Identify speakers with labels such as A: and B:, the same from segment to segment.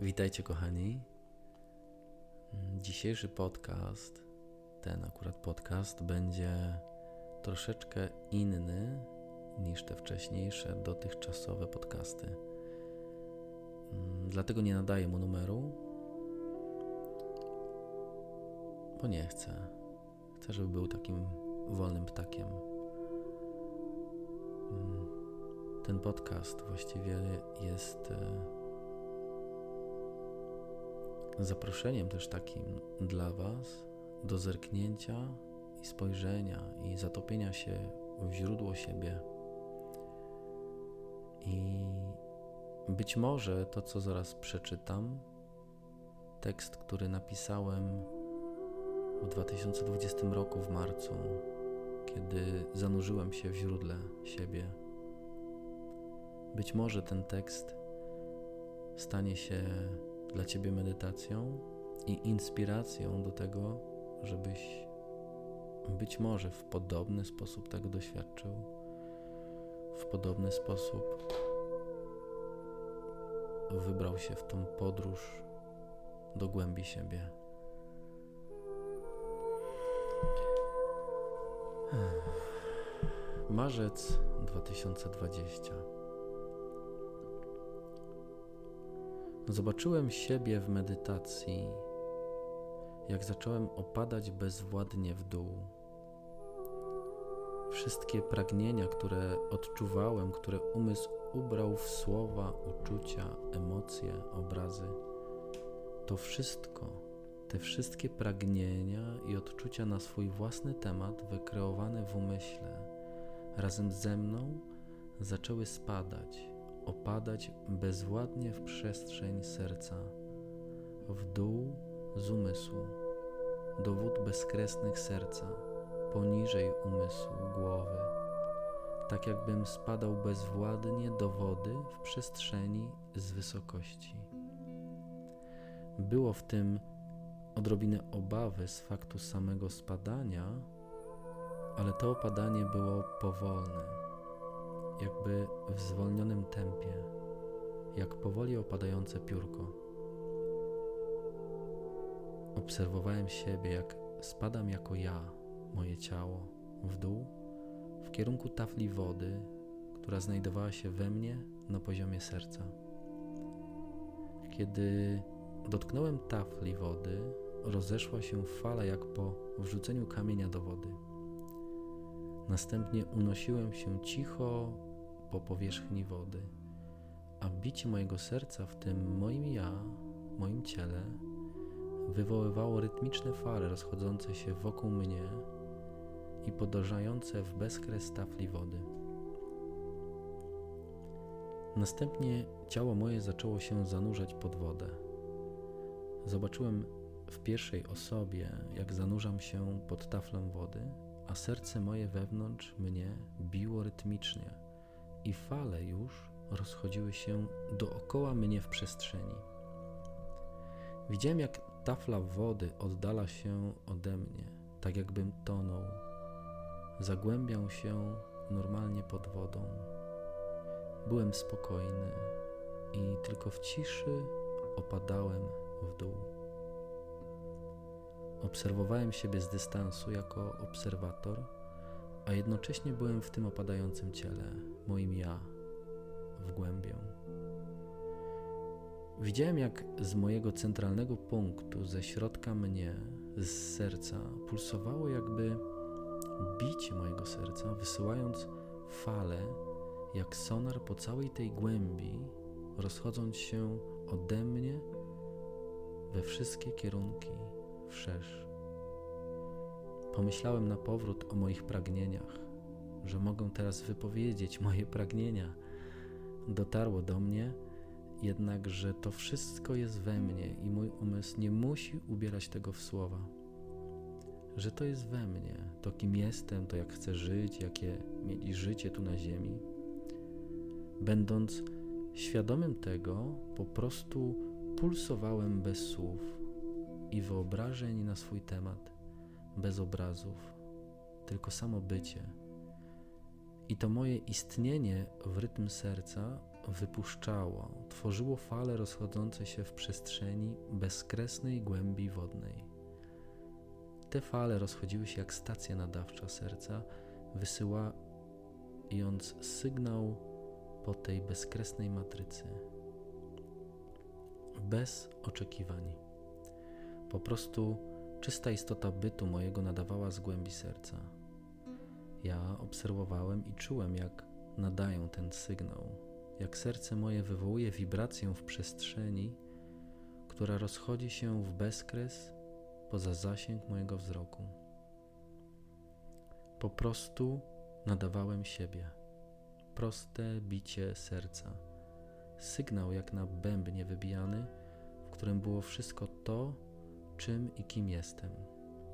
A: Witajcie, kochani. Dzisiejszy podcast, ten akurat podcast, będzie troszeczkę inny niż te wcześniejsze, dotychczasowe podcasty. Dlatego nie nadaję mu numeru, bo nie chcę. Chcę, żeby był takim wolnym ptakiem. Ten podcast właściwie jest e, zaproszeniem też takim dla Was do zerknięcia i spojrzenia i zatopienia się w źródło siebie. I być może to, co zaraz przeczytam, tekst, który napisałem w 2020 roku w marcu, kiedy zanurzyłem się w źródle siebie być może ten tekst stanie się dla Ciebie medytacją i inspiracją do tego, żebyś być może w podobny sposób tego doświadczył, w podobny sposób wybrał się w tą podróż do głębi siebie. Marzec 2020 Zobaczyłem siebie w medytacji, jak zacząłem opadać bezwładnie w dół. Wszystkie pragnienia, które odczuwałem, które umysł ubrał w słowa, uczucia, emocje, obrazy, to wszystko, te wszystkie pragnienia i odczucia na swój własny temat, wykreowane w umyśle, razem ze mną zaczęły spadać opadać bezwładnie w przestrzeń serca, w dół z umysłu, do wód bezkresnych serca, poniżej umysłu, głowy, tak jakbym spadał bezwładnie do wody w przestrzeni z wysokości. Było w tym odrobinę obawy z faktu samego spadania, ale to opadanie było powolne jakby w zwolnionym tempie, jak powoli opadające piórko. Obserwowałem siebie, jak spadam jako ja, moje ciało, w dół, w kierunku tafli wody, która znajdowała się we mnie na poziomie serca. Kiedy dotknąłem tafli wody, rozeszła się fala jak po wrzuceniu kamienia do wody. Następnie unosiłem się cicho po powierzchni wody, a bicie mojego serca w tym moim ja, moim ciele, wywoływało rytmiczne fale rozchodzące się wokół mnie i podążające w bezkres tafli wody. Następnie ciało moje zaczęło się zanurzać pod wodę. Zobaczyłem w pierwszej osobie, jak zanurzam się pod taflą wody, a serce moje wewnątrz mnie biło rytmicznie i fale już rozchodziły się dookoła mnie w przestrzeni. Widziałem, jak tafla wody oddala się ode mnie, tak jakbym tonął. Zagłębiał się normalnie pod wodą. Byłem spokojny i tylko w ciszy opadałem w dół. Obserwowałem siebie z dystansu jako obserwator a jednocześnie byłem w tym opadającym ciele, moim ja, w głębię. Widziałem, jak z mojego centralnego punktu, ze środka mnie, z serca, pulsowało jakby bicie mojego serca, wysyłając fale, jak sonar po całej tej głębi, rozchodząc się ode mnie we wszystkie kierunki wszerz. Pomyślałem na powrót o moich pragnieniach, że mogę teraz wypowiedzieć moje pragnienia. Dotarło do mnie jednak, że to wszystko jest we mnie i mój umysł nie musi ubierać tego w słowa. Że to jest we mnie, to kim jestem, to jak chcę żyć, jakie mieli życie tu na ziemi. Będąc świadomym tego, po prostu pulsowałem bez słów i wyobrażeń na swój temat bez obrazów, tylko samo bycie. I to moje istnienie w rytm serca wypuszczało, tworzyło fale rozchodzące się w przestrzeni bezkresnej głębi wodnej. Te fale rozchodziły się jak stacja nadawcza serca, wysyłając sygnał po tej bezkresnej matrycy. Bez oczekiwań. Po prostu czysta istota bytu mojego nadawała z głębi serca. Ja obserwowałem i czułem, jak nadają ten sygnał, jak serce moje wywołuje wibrację w przestrzeni, która rozchodzi się w bezkres poza zasięg mojego wzroku. Po prostu nadawałem siebie, proste bicie serca, sygnał jak na bębnie wybijany, w którym było wszystko to, czym i kim jestem,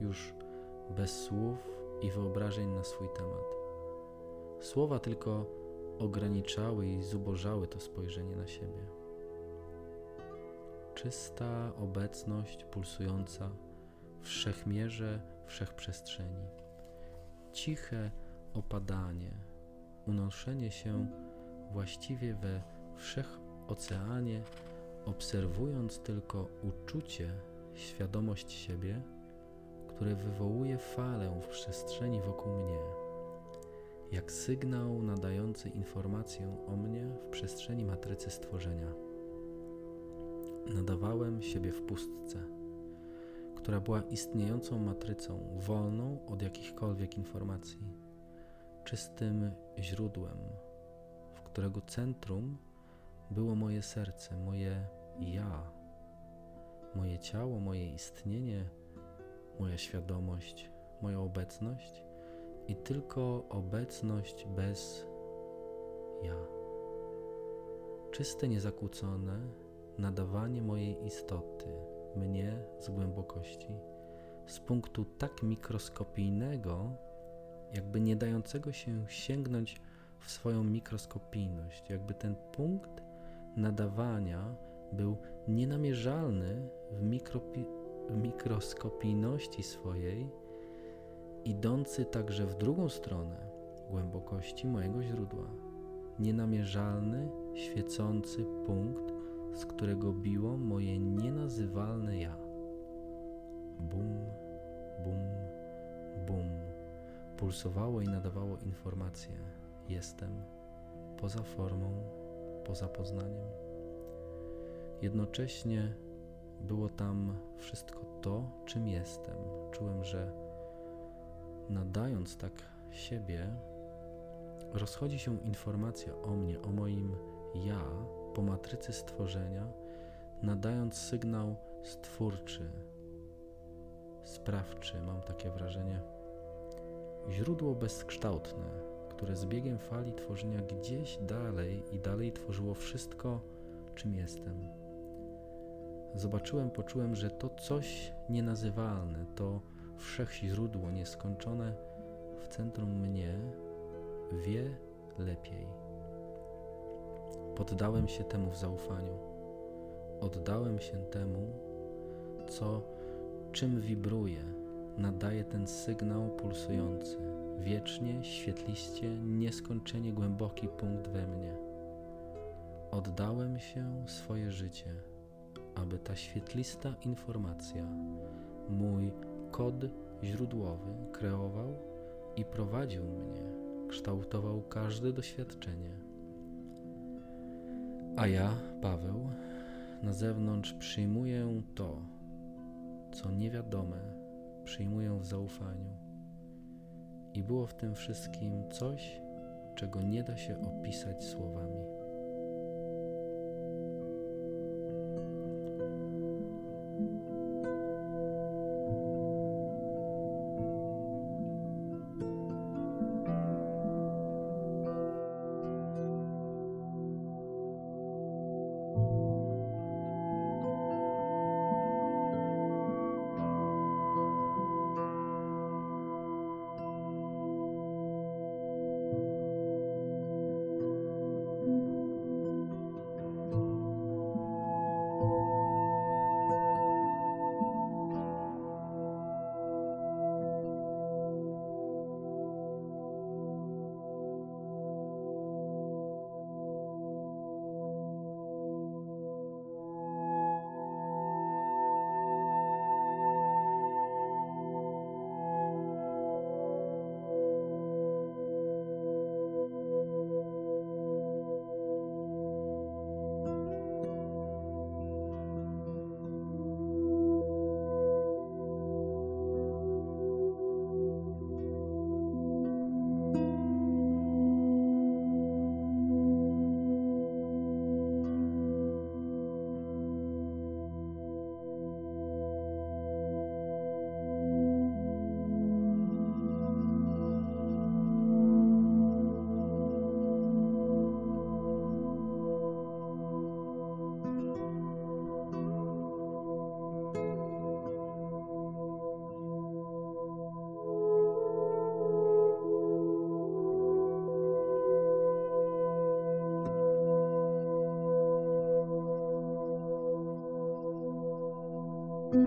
A: już bez słów i wyobrażeń na swój temat. Słowa tylko ograniczały i zubożały to spojrzenie na siebie. Czysta obecność pulsująca w wszechmierze wszechprzestrzeni. Ciche opadanie, unoszenie się właściwie we wszechoceanie, obserwując tylko uczucie, świadomość siebie, które wywołuje falę w przestrzeni wokół mnie, jak sygnał nadający informację o mnie w przestrzeni matrycy stworzenia. Nadawałem siebie w pustce, która była istniejącą matrycą, wolną od jakichkolwiek informacji, czystym źródłem, w którego centrum było moje serce, moje ja, moje ciało, moje istnienie moja świadomość, moja obecność i tylko obecność bez ja. Czyste, niezakłócone nadawanie mojej istoty, mnie z głębokości, z punktu tak mikroskopijnego, jakby nie dającego się sięgnąć w swoją mikroskopijność, jakby ten punkt nadawania był nienamierzalny w mikroskopii mikroskopijności swojej, idący także w drugą stronę głębokości mojego źródła. Nienamierzalny, świecący punkt, z którego biło moje nienazywalne ja. Bum, bum, bum. Pulsowało i nadawało informacje. Jestem poza formą, poza poznaniem. Jednocześnie było tam wszystko to, czym jestem. Czułem, że nadając tak siebie, rozchodzi się informacja o mnie, o moim ja po matrycy stworzenia, nadając sygnał stwórczy, sprawczy, mam takie wrażenie. Źródło bezkształtne, które z biegiem fali tworzenia gdzieś dalej i dalej tworzyło wszystko, czym jestem zobaczyłem, poczułem, że to coś nienazywalne, to wszechźródło nieskończone w centrum mnie wie lepiej. Poddałem się temu w zaufaniu. Oddałem się temu, co czym wibruje, nadaje ten sygnał pulsujący, wiecznie, świetliście, nieskończenie głęboki punkt we mnie. Oddałem się swoje życie aby ta świetlista informacja, mój kod źródłowy, kreował i prowadził mnie, kształtował każde doświadczenie. A ja, Paweł, na zewnątrz przyjmuję to, co niewiadome, przyjmuję w zaufaniu. I było w tym wszystkim coś, czego nie da się opisać słowami. To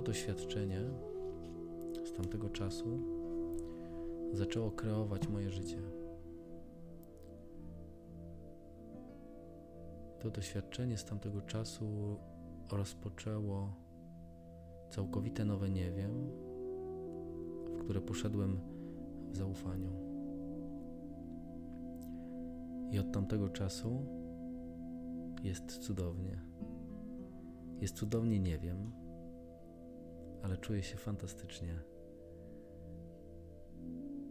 A: doświadczenie z tamtego czasu zaczęło kreować moje życie. To doświadczenie z tamtego czasu rozpoczęło całkowite nowe nie wiem, w które poszedłem w zaufaniu. I od tamtego czasu jest cudownie. Jest cudownie nie wiem, ale czuję się fantastycznie.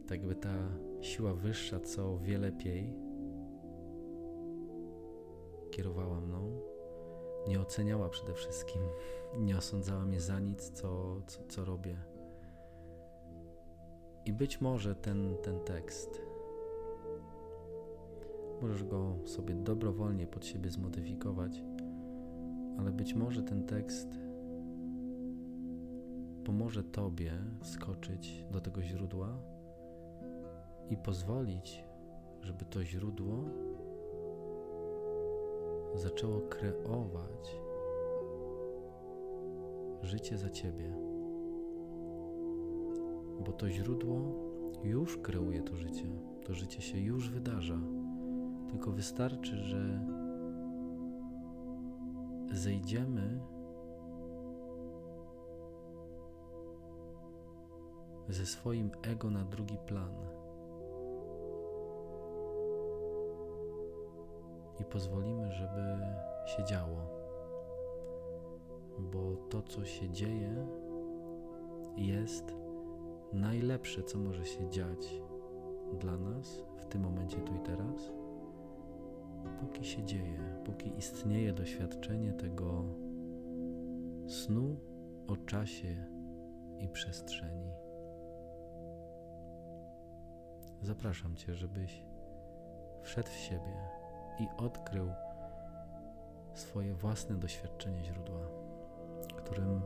A: Tak jakby ta siła wyższa, co wie lepiej, kierowała mną, nie oceniała przede wszystkim, nie osądzała mnie za nic, co, co, co robię. I być może ten, ten tekst, możesz go sobie dobrowolnie pod siebie zmodyfikować, ale być może ten tekst pomoże Tobie wskoczyć do tego źródła i pozwolić, żeby to źródło zaczęło kreować życie za Ciebie. Bo to źródło już kreuje to życie. To życie się już wydarza. Tylko wystarczy, że zejdziemy ze swoim ego na drugi plan pozwolimy, żeby się działo, bo to, co się dzieje, jest najlepsze, co może się dziać dla nas w tym momencie, tu i teraz, póki się dzieje, póki istnieje doświadczenie tego snu o czasie i przestrzeni. Zapraszam Cię, żebyś wszedł w siebie i odkrył swoje własne doświadczenie źródła, którym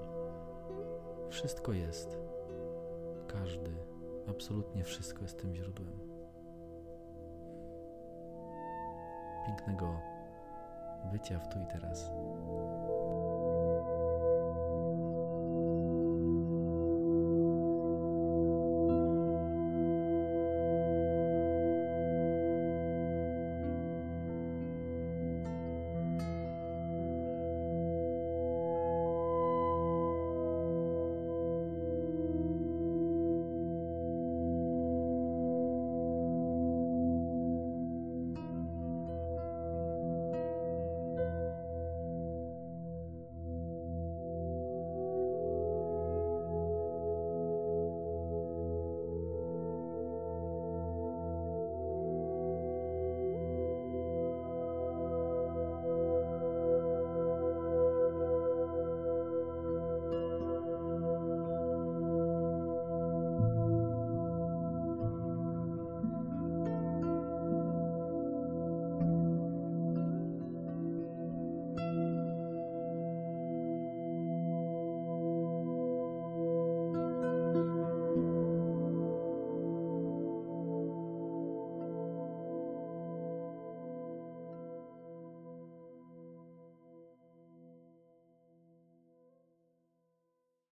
A: wszystko jest. Każdy, absolutnie wszystko jest tym źródłem. Pięknego bycia w tu i teraz.